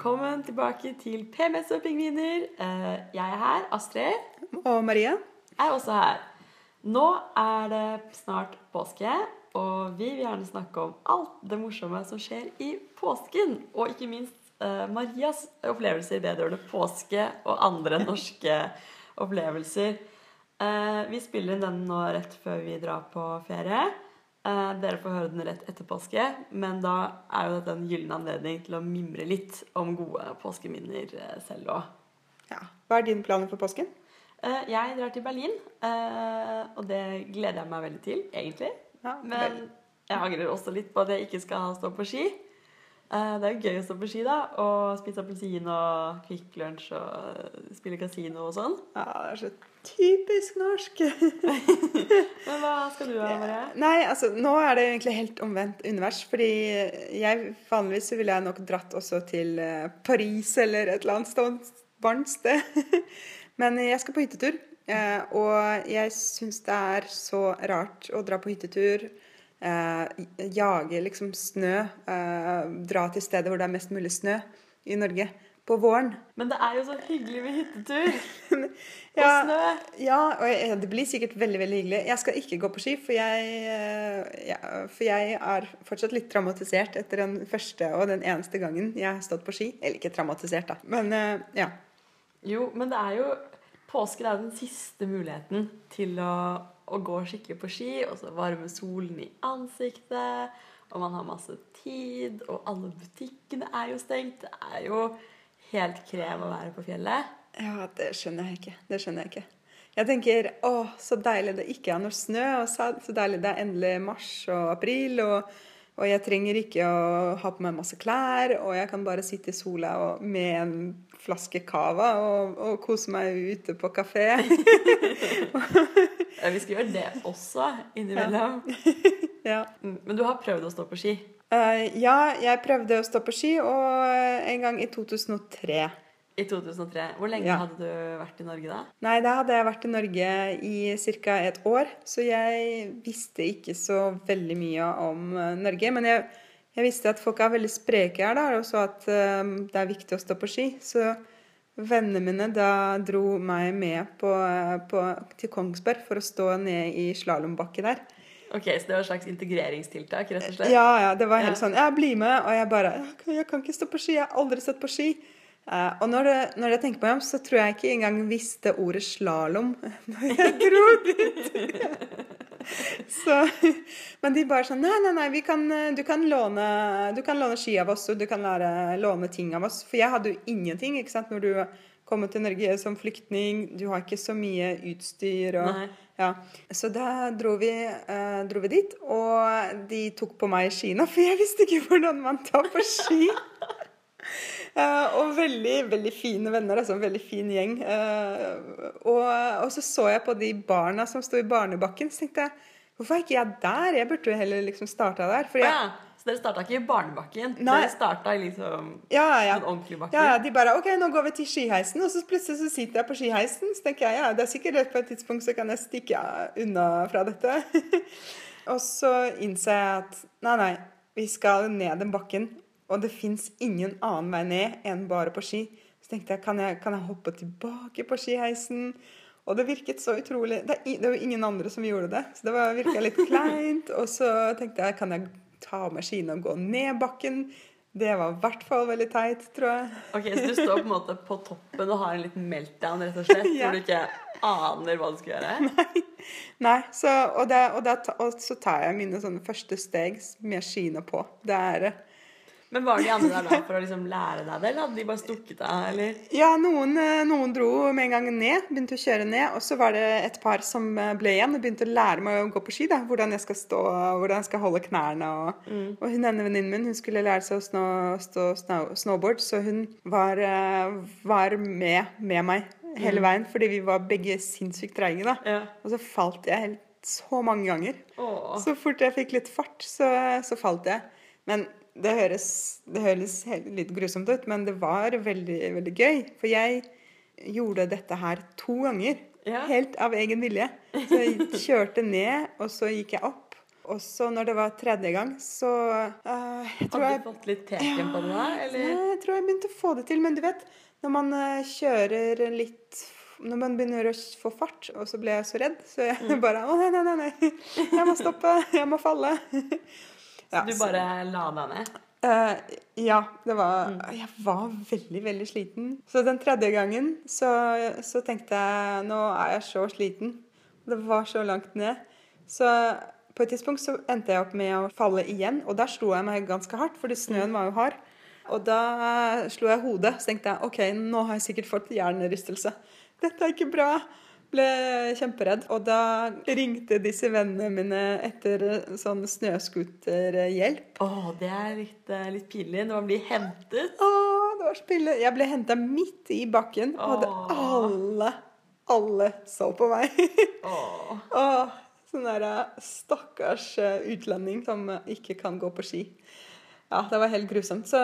Velkommen tilbake til PMS og pingviner. Eh, Jeg er her. Astrid Og Maria? er også her. Nå er det snart påske, og vi vil gjerne snakke om alt det morsomme som skjer i påsken. Og ikke minst eh, Marias opplevelser vedrørende påske og andre norske opplevelser. Eh, vi spiller inn den nå rett før vi drar på ferie. Eh, dere får høre den rett etter påske, men da er jo dette en gyllen anledning til å mimre litt om gode påskeminner eh, selv òg. Ja. Hva er dine planer for påsken? Eh, Jeg drar til Berlin, eh, og det gleder jeg meg veldig til, egentlig. Ja, Men jeg angrer også litt på at jeg ikke skal stå på ski. Eh, Det er jo gøy å stå på ski, da, og spise appelsin og Kvikk Lunsj og spille kasino og sånn. Ja, det er så typisk norsk. Men hva skal du ha, Marie? Nei, altså nå er det egentlig helt omvendt univers. Fordi jeg vanligvis ville jeg nok dratt også til eh, Paris eller et eller annet varmt sted. Men jeg skal på hyttetur. eh, Og jeg syns det er så rart å dra på hyttetur. Eh, Jage liksom snø. eh, Dra til steder hvor det er mest mulig snø i Norge. På våren. Men det er jo så hyggelig med hyttetur og snø. Ja, og jeg, det blir sikkert veldig veldig hyggelig. Jeg skal ikke gå på ski, for jeg, eh, ja, for jeg er fortsatt litt traumatisert etter den første og den eneste gangen jeg har stått på ski. Eller ikke traumatisert, da, men eh, ja. Jo, men det er jo Påsken er den siste muligheten til å, å går skikkelig på ski, og så varmer solen i ansiktet, og man har masse tid, og alle butikkene er jo stengt. Det er jo helt krem å være på fjellet. Ja, det skjønner jeg ikke. Det skjønner jeg ikke. Jeg tenker å, så deilig det ikke er noe snø, og så, så deilig det er endelig mars og april, og, og jeg trenger ikke å ha på meg masse klær, og jeg kan bare sitte i sola og, med en flaske cava og, og kose meg ute på kafé. Ja, Vi skal gjøre det også innimellom. ja. Mm, Men du har prøvd å stå på ski. Uh, ja, jeg prøvde å stå på ski, og en gang i 2003. I 2003. Hvor lenge Ja. hadde du vært i Norge da? Nei, da hadde jeg vært i Norge i ca. et år, så jeg visste ikke så veldig mye om eh, Norge. Men jeg, jeg visste at folk er veldig spreke her, da, og så at eh, det er viktig å stå på ski. Så vennene mine da dro meg med på, på, til Kongsberg for å stå ned i slalåmbakke der. Ok, Så det var et slags integreringstiltak, rett og slett? Ja, ja, det var helt Ja. sånn Ja, bli med. Og jeg bare «Jeg kan- Jeg kan ikke stå på ski. Jeg har aldri stått på ski. Uh, og når, det, når jeg tenker meg om, så tror jeg ikke engang visste ordet slalåm når jeg dro dit. så, men de bare sånn Nei, nei, nei, vi kan, eh, du, kan låne, du kan låne ski av oss, og du kan lære, låne ting av oss. For jeg hadde jo ingenting ikke sant, når du kommer til Norge som flyktning. Du har ikke så mye utstyr. og Nei. ja, Så da dro vi, eh, dro vi dit, og de tok på meg skiene, for jeg visste ikke hvordan man tar på ski. Eh, og veldig, veldig fine venner, altså en veldig fin gjeng. Eh, og, og så så jeg på de barna som sto i barnebakken, så tenkte jeg hvorfor er ikke jeg der? Jeg burde jo heller liksom starta der. Fordi jeg, ja. Så dere starta ikke i barnebakken? Nei. Dere starta i liksom ja, ja. en ordentlig bakke? Ja, ja, de bare OK, nå går vi til skiheisen. Og så plutselig så sitter jeg på skiheisen. Så tenker jeg ja, det er sikkert rett på et tidspunkt så kan jeg stikke unna fra dette. og så innser jeg at nei, nei, vi skal ned den bakken. Og det fins ingen annen vei ned enn bare på ski. Så tenkte jeg kan, jeg, kan jeg hoppe tilbake på skiheisen? Og det virket så utrolig Det er, jo ingen andre som gjorde det, så det var- virka litt kleint. Og så tenkte jeg kan jeg ta av meg skiene og gå ned bakken? Det var i hvert fall veldig teit, tror jeg. Ok, Så du står på en måte på toppen og har en liten meltdown, rett og slett? Ja. Hvor du ikke aner hva du skal gjøre? Nei, så, og, det, og, det, og så tar jeg mine første steg med skiene på. Det er Men var de andre der da for å liksom lære deg det, eller hadde de bare stukket av? eller? Ja, noen, eh, noen dro med en gang ned, begynte å kjøre ned. Og så var det et par som eh, ble igjen og begynte å lære meg å gå på ski. da, Hvordan jeg skal stå, hvordan jeg skal holde knærne. Og, og hun ene venninnen min hun skulle lære seg å snå, stå snow, snowboard, så hun var, eh, var med, med meg hele veien. Fordi vi var begge sinnssykt treige. da. Ja. Og så falt jeg helt så mange ganger. Åh. Så fort jeg fikk litt fart, så, så falt jeg. Men det høres, det høres litt grusomt ut, men det var veldig, veldig gøy. For jeg gjorde dette her to ganger. Ja. Helt av egen vilje. Så jeg kjørte ned, og så gikk jeg opp. Og så når det var tredje gang, så uh, jeg tror Hadde du fått litt teken på det eller? Ja, jeg tror jeg begynte å få det til. Men du vet, når man eh, kjører litt Når man begynner å få fart, og så ble jeg så redd, så jeg Mm. bare Å, nei, nei, nei, nei. Jeg må stoppe. Jeg må falle. Ja, Du så- bare la deg ned? Uh, ja, det var Mm. Jeg var veldig, veldig sliten. Så den tredje gangen så, så tenkte jeg nå er jeg så sliten. Det var så langt ned. Så på et tidspunkt så endte jeg opp med å falle igjen, og der slo jeg meg ganske hardt, fordi snøen var jo hard. Og da slo jeg hodet, så tenkte jeg OK, nå har jeg sikkert fått hjernerystelse. Dette er ikke bra. Ble kjemperedd. Og da ringte disse vennene mine etter sånn snøscooterhjelp. Å, det er litt, eh, litt pinlig når man blir hentet. Åh, det var så pinlig. Jeg ble henta midt i bakken, og det, alle, alle så på meg. Åh. Sånn der stakkars eh, utlending som eh, ikke kan gå på ski. Ja, det var helt grusomt. Så,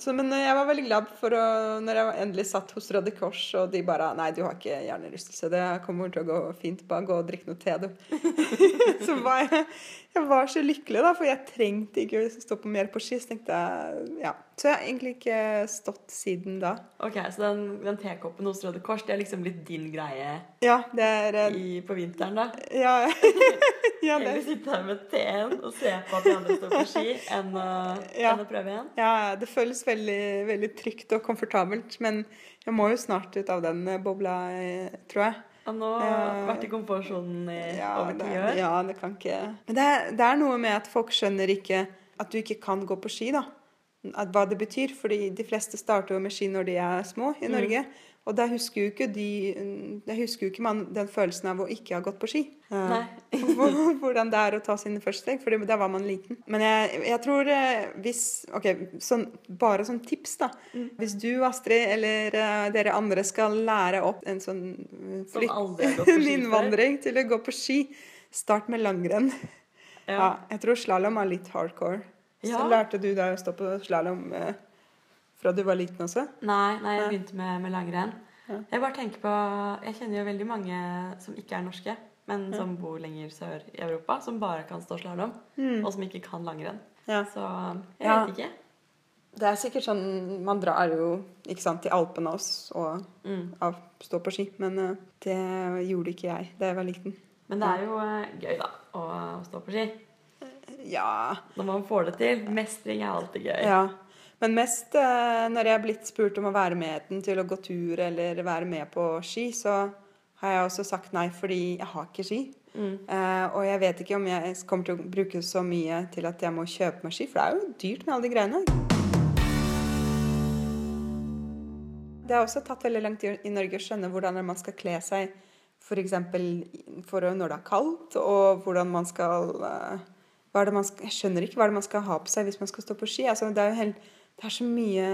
så, men jeg var veldig glad for å, når jeg endelig satt hos Røde Kors, og de bare Nei, du har ikke hjernerystelse. Det kommer til å gå fint. Bare gå og drikk noe te, du. så var jeg, jeg var så lykkelig, da, for jeg trengte ikke å stå på mer på ski. Så tenkte jeg Ja. Så jeg har egentlig ikke stått siden da. Ok, Så den, den tekoppen hos Røde Kors, det er liksom litt din greie Ja, det er eh, i, på vinteren, da? Ja, ja Heller sitte her med teen og se på at de andre står på ski, enn å, Ja. enn å prøve igjen? Ja, det føles veldig, veldig trygt og komfortabelt, men jeg må jo snart ut av den eh, bobla, eh, tror jeg. Og nå har jeg vært i komfortsonen i Ja, over ti år. ja, det kan ikke Men det er, det er noe med at folk skjønner ikke at du ikke kan gå på ski, da. At, hva det betyr. Fordi de fleste starter jo med ski når de er små i Mm. Og da husker jo ikke de Da husker jo ikke man den følelsen av å ikke ha gått på ski. Eh, Nei. Hvordan det er å ta sine første steg, for da var man liten. Men jeg, jeg tror eh, hvis Ok, sånn, bare som tips, da. Mm. Hvis du, Astrid, eller uh, dere andre skal lære opp en sånn flykt- innvandring til å gå på ski, start med langrenn. Ja. Ja. jeg tror slalåm er litt hardcore. Så Ja. lærte du deg å stå på slalåm eh, fra du var liten også? Nei, nei, jeg begynte med, med langrenn. Ja. Jeg bare tenker på Jeg kjenner jo veldig mange som ikke er norske, men som bor lenger sør i Europa, som bare kan stå slalåm, og som ikke kan langrenn. Mm. Ja. Så jeg Ja. vet ikke. Det er sikkert sånn Man drar jo ikke sant, til Alpene også og Mm. av, stå på ski, men eh, det gjorde ikke jeg da jeg var liten. Men det er jo eh, gøy, da, å stå på ski. Ja, Når man får det til. Mestring er alltid gøy. ja. Men mest eh, når jeg er blitt spurt om å være med den til å gå tur eller være med på ski, så har jeg også sagt nei fordi jeg har ikke ski. Mm. Uh, og jeg vet ikke om jeg kommer til å bruke så mye til at jeg må kjøpe meg ski, for det er jo dyrt med alle de greiene. Det har også tatt veldig lang tid i Norge å skjønne hvordan man skal kle seg f.eks. For, for når det er kaldt, og hvordan man skal uh, man skal, Jeg skjønner ikke hva det man skal ha på seg hvis man skal stå på ski. Altså, det, er jo helt, det er så mye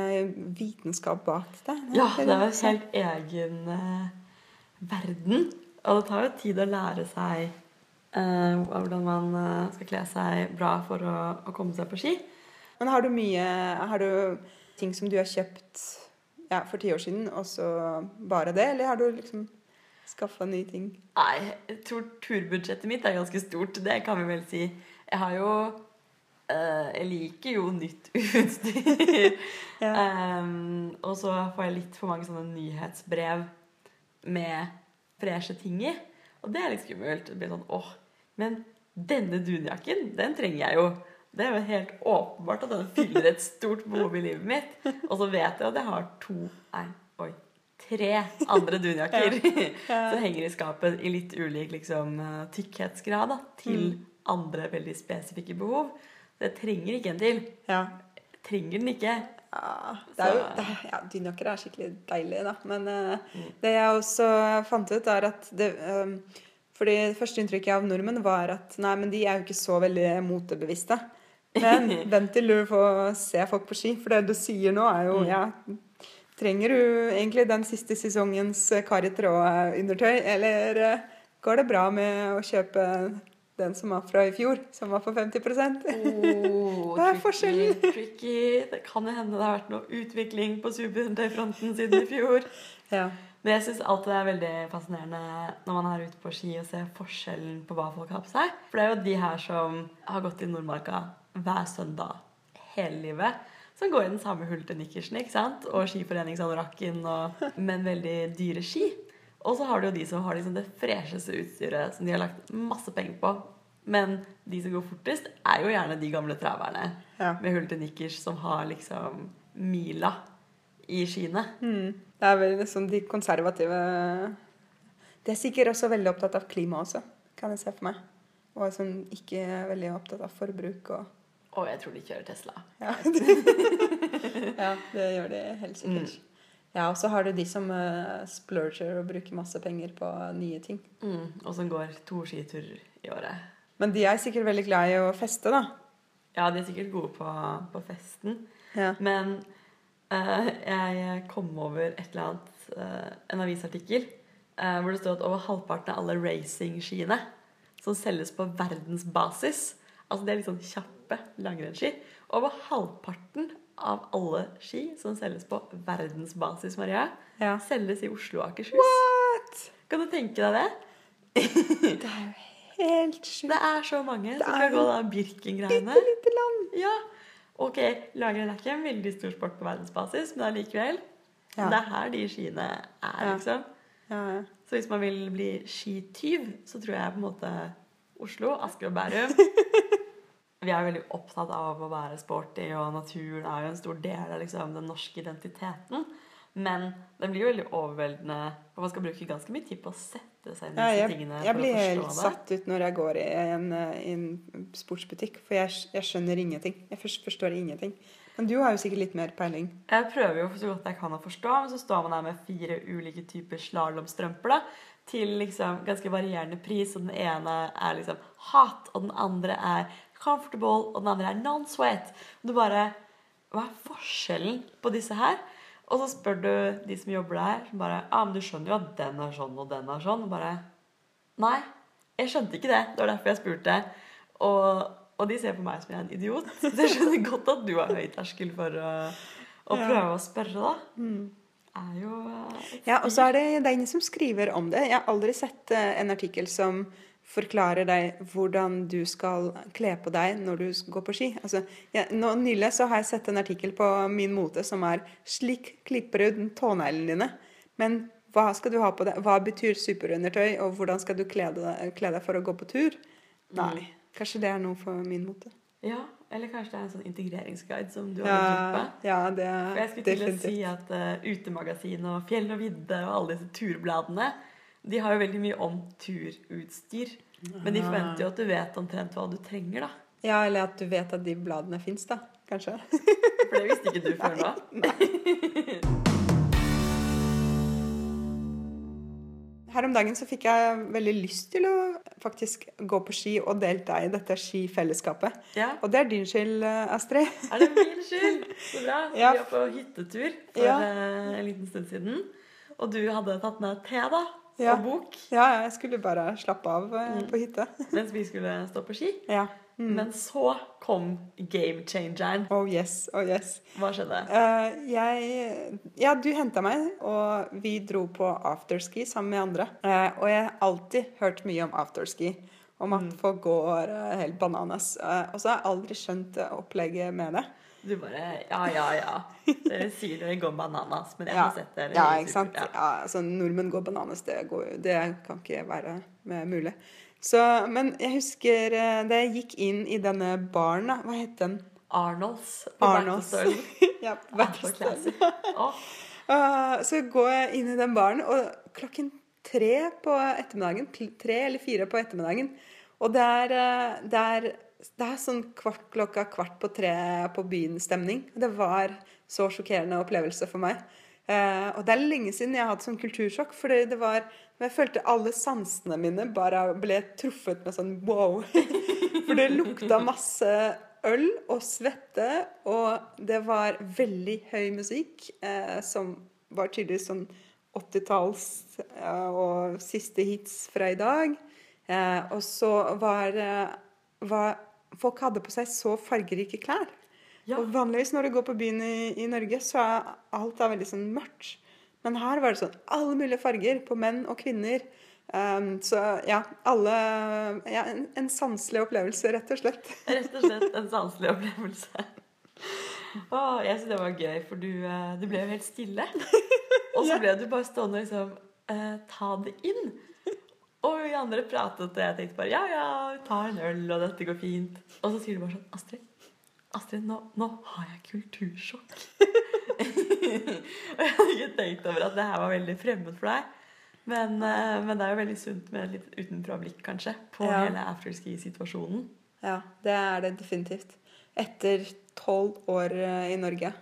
vitenskap bak det. Ja, det er jo helt egen eh, verden. Og det tar jo tid å lære seg eh, hvordan man eh, skal kle seg bra for å, å komme seg på ski. Men har du mye Har du ting som du har kjøpt ja, for ti år siden, og så bare det? Eller har du liksom skaffa nye ting? Nei, jeg tror turbudsjettet mitt er ganske stort. Det kan vi vel si. Jeg har jo eh, Jeg liker jo nytt utstyr. Ja. um, og så får jeg litt for mange sånne nyhetsbrev med freshe ting i. Og det er litt skummelt. Det blir sånn åh, men denne dunjakken, den trenger jeg jo. Det er jo helt åpenbart at den fyller et stort behov i livet mitt. Og så vet jeg at jeg har to Nei, oi. Tre andre dunjakker som henger i skapet i litt ulik liksom, eh, tykkhetsgrad da, til andre veldig spesifikke behov. Jeg trenger ikke en til. Ja. Trenger den ikke. Ja, det er jo, det ja, Dynjakker er skikkelig deilig, da. Men eh, det jeg også fant ut, er at det um, fordi det første inntrykket av nordmenn var at nei, men de er jo ikke så veldig motebevisste. Men vent til du får se folk på ski, for det du sier nå, er jo ja, Trenger du egentlig den siste sesongens eh, Kari Traa-undertøy, eller uh, går det bra med å kjøpe den som var fra i fjor, som var på 50 Oh, Hva er tricky, forskjellen? tricky. Det kan jo hende det har vært noe utvikling på superhundefronten siden i fjor. Ja. Men jeg syns alltid det er veldig fascinerende når man er ute på ski og ser forskjellen på hva folk har på seg. For det er jo de her som har gått i Nordmarka hver søndag hele livet. Som går i den samme hultenikkersen ikke sant? og skiforeningsanorakken, og, men veldig dyre ski. Og så har du jo de som har liksom det fresheste utstyret som de har lagt masse penger på. Men de som går fortest, er jo gjerne de gamle traverne Ja. med hultenikkers som har liksom mila i skiene. Mm. Det er vel liksom de konservative De er sikkert også veldig opptatt av klima også, kan jeg se for meg. Og sånn ikke veldig opptatt av forbruk og Og jeg tror de kjører Tesla. Ja, ja det gjør de helt sikkert. Ja, og så har du de som uh, splurger og bruker masse penger på nye ting. Mm, og som går to skiturer i året. Men de er sikkert veldig glad i å feste, da. Ja, de er sikkert gode på, på festen. Ja. Men uh, jeg kom over et eller annet, uh, en avisartikkel, eh, hvor det står at over halvparten av alle racingskiene som selges på verdensbasis, altså det er litt sånn kjappe langrennsski, over halvparten av alle ski som selges på verdensbasis, Maria, Ja. selges i Oslo og Akershus. What?! Kan du tenke deg det? Det er jo helt sjukt. Det er så mange som skal gå da Birken-greiene. Bitte lite land. Ja. Ok, langrenn er ikke en veldig stor sport på verdensbasis, men allikevel. Ja. Det er her de skiene er, liksom. Ja, ja. Så hvis man vil bli skityv, så tror jeg på en måte Oslo, Asker og Bærum Vi er veldig opptatt av å være sporty, og naturen er jo en stor del av liksom, den norske identiteten. Men den blir jo veldig overveldende, for man skal bruke ganske mye tid på å sette seg inn i Ja, jeg, tingene jeg blir helt satt ut når jeg går i en, eh, i en sportsbutikk, for jeg, jeg skjønner ingenting. Jeg forstår ingenting. Men du har jo sikkert litt mer peiling. Jeg prøver jo så godt jeg kan å forstå, men så står man der med fire ulike typer slalåmstrømper til liksom ganske varierende pris. Og den ene er liksom hot, og den andre er comfortable, og den andre er non-sweat. Du bare Hva er forskjellen på disse her? Og så spør du de som jobber der, som bare Ja, ah, men du skjønner jo at den er sånn, og den er sånn. Og bare Nei, jeg skjønte ikke det. Det var derfor jeg spurte. Og, og de ser på meg som jeg er en idiot. Så jeg skjønner godt at du har høy terskel for å, å Ja. prøve å spørre, da. Er jo eh, Ja, og så er det, det er ingen som skriver om det. Jeg har aldri sett eh, en artikkel som forklarer deg hvordan du skal kle på deg når du går på ski. Altså, ja, nå, nylig så har jeg sett en artikkel på Min Mote som er 'Slik klipper du tåneglene dine'. Men hva skal du ha på deg? Hva betyr superundertøy, og hvordan skal du kle deg, kle deg for å gå på tur? Nei. Kanskje det er noe for Min Mote. Ja, eller kanskje det er en sånn integreringsguide som du har Ja, gått glipp av. ja, det er For jeg skulle til å si at uh, Utemagasin og Fjell og vidde og alle disse turbladene De har jo veldig mye om turutstyr. Men de forventer jo at du vet omtrent hva du trenger, da. Ja, eller at du vet at de bladene fins, da. Kanskje. For det visste ikke du før nå. Her om dagen så fikk jeg veldig lyst til å faktisk gå på ski og delta i dette skifellesskapet. Ja. Og det er din skyld, eh, Astrid. Er det min skyld? Så bra. Ja. Vi var på hyttetur for Ja. eh, en liten stund siden. Og du hadde tatt med te da, og bok Ja, jeg skulle bare slappe av eh, Mm. på hytta. mens vi skulle stå på ski. Ja. Mm. Men så kom game changeren. Oh yes, oh yes. Hva skjedde? Uh, jeg Ja, du henta meg, og vi dro på afterski sammen med andre. Uh, og jeg har alltid hørt mye om afterski. Om Mm. at folk går uh, helt bananas. Og så har jeg aldri skjønt opplegget med det. Du bare Ja, ja, ja. Dere sier dere går bananas, men jeg Ja. har sett dere. Ja, ikke sant? Ja. Ja, altså, nordmenn går bananas. Det, går, det kan ikke være mulig. Så, men jeg husker eh, da jeg gikk inn i denne baren, da. Hva het den? Arnolds Arnolds. Ja, så classy. Å, Uh, så går jeg inn i den baren, og klokken tre på ettermiddagen, tre eller fire på ettermiddagen, og det er, uh, det er, det er sånn kvart, klokka kvart på tre på byen-stemning. Det var så sjokkerende opplevelse for meg. Uh, og det er lenge siden jeg har hatt sånn kultursjokk, for det var Jeg følte alle sansene mine bare ble truffet med sånn wow. For det lukta masse øl og svette, og det var veldig høy musikk, eh, som var tydeligvis sånn 80-talls eh, og siste hits fra i dag. Og så var, var Folk hadde på seg så fargerike klær. Ja. Og vanligvis når du går på byen i, i Norge, så er alt er veldig sånn mørkt. Men her var det sånn alle mulige farger på menn og kvinner. Um, så ja, alle ja, en, en sanselig opplevelse, rett og slett. Rett og slett en sanselig opplevelse. å, jeg synes det var gøy, for du, eh, du ble jo helt stille. Og så ble du bare stående og liksom eh, ta det inn. Og vi andre pratet, og jeg tenkte bare ja, ja, ta en øl, og dette går fint. Og så sier du bare sånn Astrid, Astrid, nå, nå har jeg kultursjokk. og jeg hadde ikke tenkt over at det her var veldig fremmed for deg. Men, eh, men det er jo veldig sunt med litt utenfra-blikk, kanskje, på Ja. hele afterski-situasjonen. Ja, det er det definitivt. Etter tolv år eh, i Norge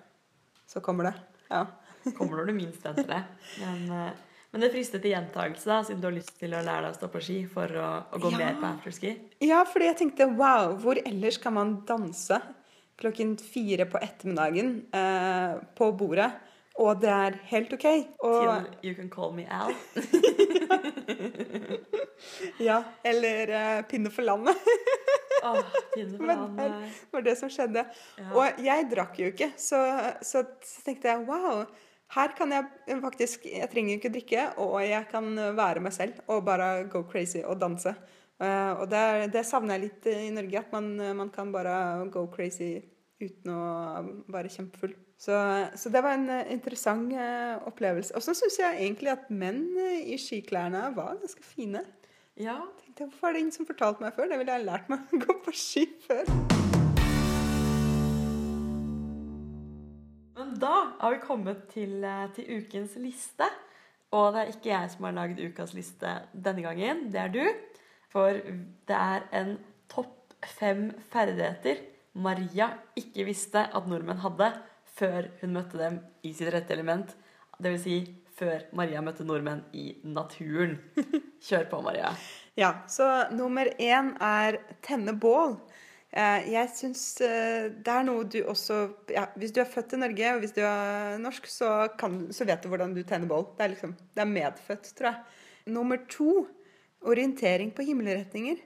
så kommer det. Ja. Kommer når du minst venter det. Men, eh, men det frister til gjentagelse, da, siden du har lyst til å lære deg å stå på ski for å, å gå Ja. mer på afterski. ja, fordi jeg tenkte wow, hvor ellers kan man danse klokken fire på ettermiddagen eh, på bordet, og det er helt OK? Og, Til You Can Call Me Al. ja, eller eh, Pinne for landet. Åh, pinne for Men Det var det som skjedde. Ja. Og jeg drakk jo ikke, så, så tenkte jeg wow. Her kan jeg faktisk Jeg trenger ikke drikke, og jeg kan være meg selv og bare go crazy og danse. Eh, og det, det savner jeg litt i Norge, at man, man kan bare go crazy uten å være kjempefull. Så, så det var en eh, interessant eh, opplevelse. Og så syns jeg egentlig at menn eh, i skiklærne var ganske fine. Ja, Tenkte, Hvorfor er det ingen som fortalte meg før? Det ville jeg lært meg å gå på ski før. Men da har vi kommet til, eh, til ukens liste. Og det er ikke jeg som har lagd ukas liste denne gangen. Det er du. For det er en topp fem ferdigheter Maria ikke visste at nordmenn hadde før hun møtte dem i sitt rette element. Vil si før Maria møtte nordmenn i naturen. Kjør på, Maria. Ja, så nummer én er tenne bål. Eh, Jeg syns eh, det er noe du også ja, Hvis du er født i Norge, og hvis du er norsk, så, kan, så vet du hvordan du tenner bål. Det er liksom, det er medfødt, tror jeg. Nummer to orientering på himmelretninger.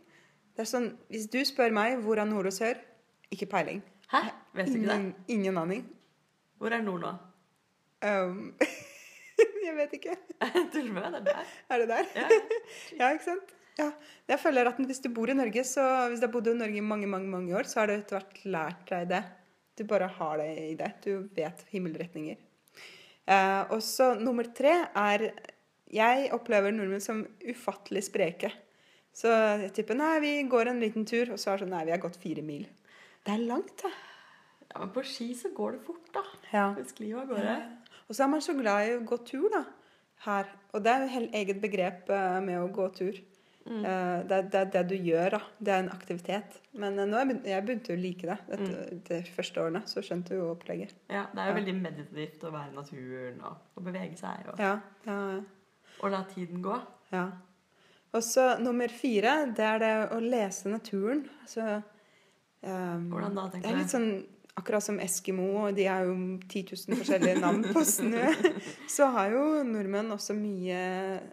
Det er sånn, Hvis du spør meg hvor er nord og sør, ikke peiling. Hæ? Vet du ikke det? Ingen, ingen aning. Hvor er nord nå? Um, jeg vet ikke. Tuller med? Det er der. Er det der? Ja. Ja, ikke sant? Ja. Jeg føler at hvis du bor i Norge, så hvis du har bodd i Norge i mange, mange, mange år, så har du etter hvert lært deg det. Du bare har det i det. Du vet himmelretninger. Eh, og så nummer tre er Jeg opplever nordmenn som ufattelig spreke. Så jeg tipper nei, vi går en liten tur, og så er det sånn nei, vi har gått fire mil. Det er langt, da. ja, men på ski så går det fort, da. Ja. Det sklir av gårde. Og så er man så glad i å gå tur, da. Her. Og det er jo helt eget begrep eh, med å gå tur. Mm. Eh, det, er- det det du gjør, da. Det er en aktivitet. Men eh, nå jeg begynte jeg begynte å like det. Dette, Mm. De første årene så skjønte du jo opplegget. Ja, det er jo Ja. veldig meditativt å være i naturen og, og bevege seg og, Ja, Ja, ja, og la tiden gå. ja. Og så nummer fire, det er det å lese naturen. Altså um, Hvordan da, Det er litt sånn akkurat som Eskimo, og de har jo 10 000 forskjellige navn på snø. Så har jo nordmenn også mye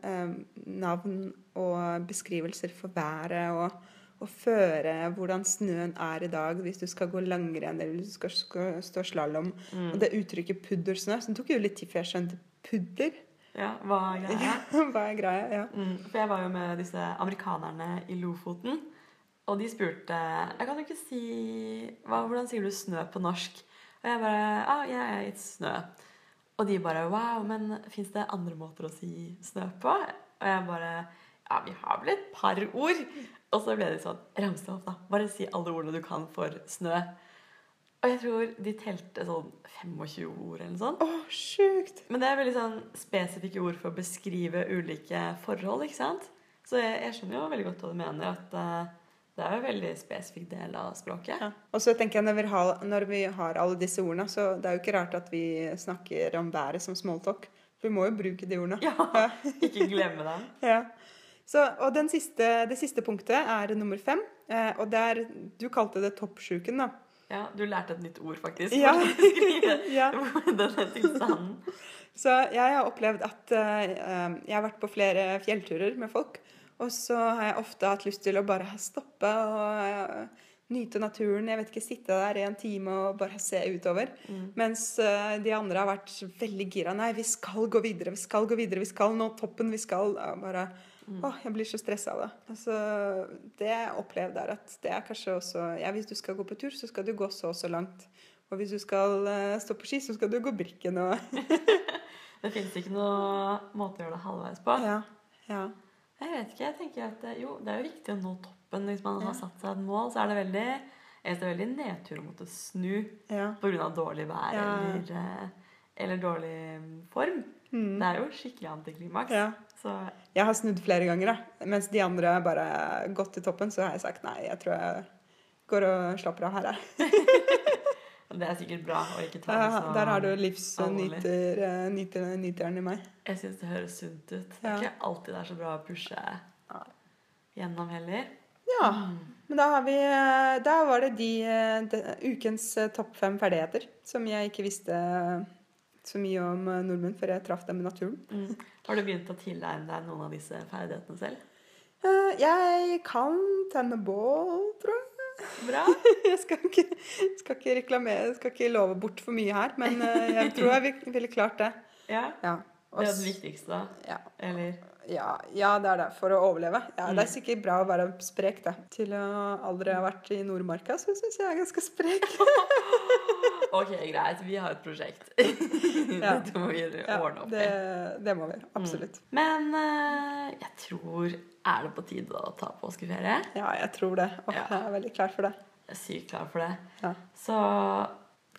ehm, navn og beskrivelser for været og, og føre hvordan snøen er i dag hvis du skal gå langrenn eller hvis du skal, skal stå slalåm. Mm. Og det uttrykket puddersnø, det tok jo litt tid før jeg skjønte pudder. Ja, hva er greia? Hva er greia? Ja. Mm, for jeg var jo med disse amerikanerne i Lofoten, og de spurte Jeg kan jo ikke si hva, Hvordan sier du snø på norsk? Og jeg bare Ja, ah, yeah, it's snø. Og de bare Wow, men fins det andre måter å si snø på? Og jeg bare Ja, vi har vel et par ord. Og så ble de sånn Ramse opp, da. Bare si alle ordene du kan for snø. Og jeg tror de telte sånn 25 ord eller noe sånt. Å, sjukt! Men det er veldig sånn spesifikke ord for å beskrive ulike forhold, ikke sant? Så jeg, jeg skjønner jo veldig godt hva du mener, at Uh, det er jo en veldig spesifikk del av språket. Ja. Og så tenker jeg når vi, har, når vi har alle disse ordene, så det er jo ikke rart at vi snakker om været som smalltalk. For vi må jo bruke de ordene. Ja, ikke glemme dem. Ja. Så, og den siste, det siste punktet er nummer fem. Eh, og det er Du kalte det toppsjuken, da. Ja, du lærte et nytt ord, faktisk. Ja. Ja. denne tilstanden. Så jeg har opplevd at eh, jeg har vært på flere fjellturer med folk. Og så har jeg ofte hatt lyst til å bare stoppe og uh, nyte naturen. Jeg vet ikke, sitte der i en time og bare se utover. Mm. Mens uh, de andre har vært veldig gira. Nei, vi skal gå videre, vi skal gå videre, vi skal nå toppen, vi skal bare Mm. Åh, jeg blir så stressa av det. Altså, det jeg opplevde er at det er kanskje også Ja, hvis du skal gå på tur, så skal du gå så og så langt. Og hvis du skal uh, stå på ski, så skal du gå Brikken og Det fins ikke noen måte å gjøre det halvveis på. Ja. ja. Jeg vet ikke, jeg tenker at jo, det er jo viktig å nå toppen. Hvis man Ja. har satt seg et mål, så er det veldig jeg synes det er veldig nedtur å måtte snu ja. pga. dårlig vær Ja. eller, eh, eller dårlig form. Mm. Det er jo skikkelig antiklimaks. ja. Så Jeg har snudd flere ganger, da. Mens de andre har bare gått til toppen, så har jeg sagt nei, jeg tror jeg går og slapper av her, jeg. det er sikkert bra å ikke ta det så så Der har du livsnyteren livsnyter, eh, nyter, i meg. Jeg syns det høres sunt ut. Det er Ja. ikke alltid det er så bra å pushe gjennom heller. Ja, Mm. men da har vi eh, Da var det de, eh, de ukens topp fem ferdigheter som jeg ikke visste så mye om eh, nordmenn før jeg traff dem i naturen. Mm. Har du begynt å tilegne deg noen av disse ferdighetene selv? Eh, Jeg kan tenne bål, tror jeg. Bra. Jeg skal ikke, skal ikke reklamere, skal ikke love bort for mye her, men eh, jeg tror jeg ville klart det. Ja. Ja. Det er det viktigste, da. ja. Eller Ja, ja, det er det. For å overleve. Ja, Det Mm. er sikkert bra å være sprek, det. Til å aldri ha vært i Nordmarka, så syns jeg er ganske sprek. Ok, greit. Vi har et prosjekt. Ja. Dette må vi ordne opp det, i. det må vi. Absolutt. Men uh, jeg tror Er det på tide å ta påskeferie? Ja, jeg tror det. Og Ja. jeg er veldig klar for det. Jeg er sykt klar for det. Ja. Så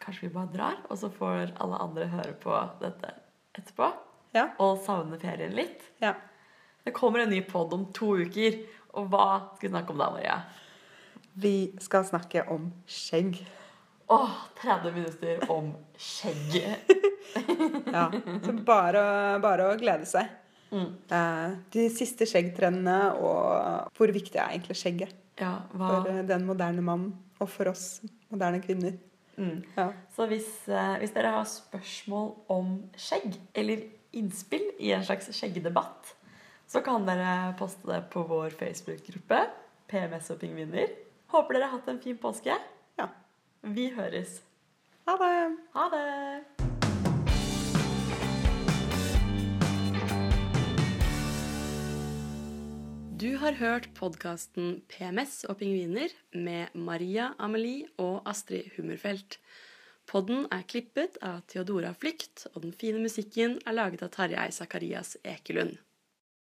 kanskje vi bare drar, og så får alle andre høre på dette etterpå. Ja. Og savne ferien litt. ja. Det kommer en ny pod om to uker. Og hva skal vi snakke om da, Maria? Vi skal snakke om skjegg. Åh, 30 minutter om skjegget. Ja. Så bare, bare å glede seg. Mm. Eh, De siste skjeggtrendene og hvor viktig er egentlig skjegget Ja, hva for eh, den moderne mannen og for oss moderne kvinner. mm. Ja. Så hvis, eh, hvis dere har spørsmål om skjegg, eller innspill i en slags skjeggdebatt, så kan dere poste det på vår Facebook-gruppe, PMS og pingviner. Håper dere har hatt en fin påske. Vi høres. Ha det! Ha det! Du har hørt podkasten PMS og pingviner med Maria Amelie og Astrid Hummerfelt. Podden er klippet av Theodora Flykt, og den fine musikken er laget av Tarjei Sakarias Ekelund.